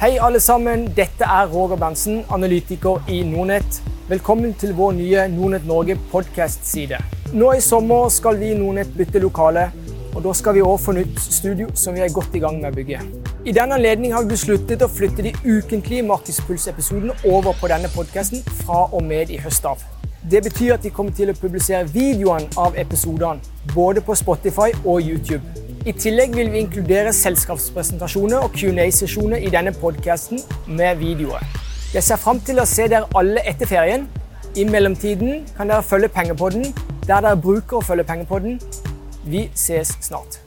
Hei, alle sammen. Dette er Roger Berntsen, analytiker i Nordnett. Velkommen til vår nye Nordnett Norge podkast-side. Nå i sommer skal vi i Nordnett bytte lokale, og da skal vi òg få nytt studio som vi er godt i gang med å bygge. I den anledning har vi besluttet å flytte de ukentlige Markedspulsepisodene over på denne podkasten fra og med i høst av. Det betyr at vi kommer til å publisere videoene av episodene både på Spotify og YouTube. I tillegg vil vi inkludere selskapspresentasjoner og Q&A-sesjoner i denne podkasten med videoer. Jeg ser fram til å se dere alle etter ferien. I mellomtiden kan dere følge Pengepodden der dere bruker å følge Pengepodden. Vi ses snart.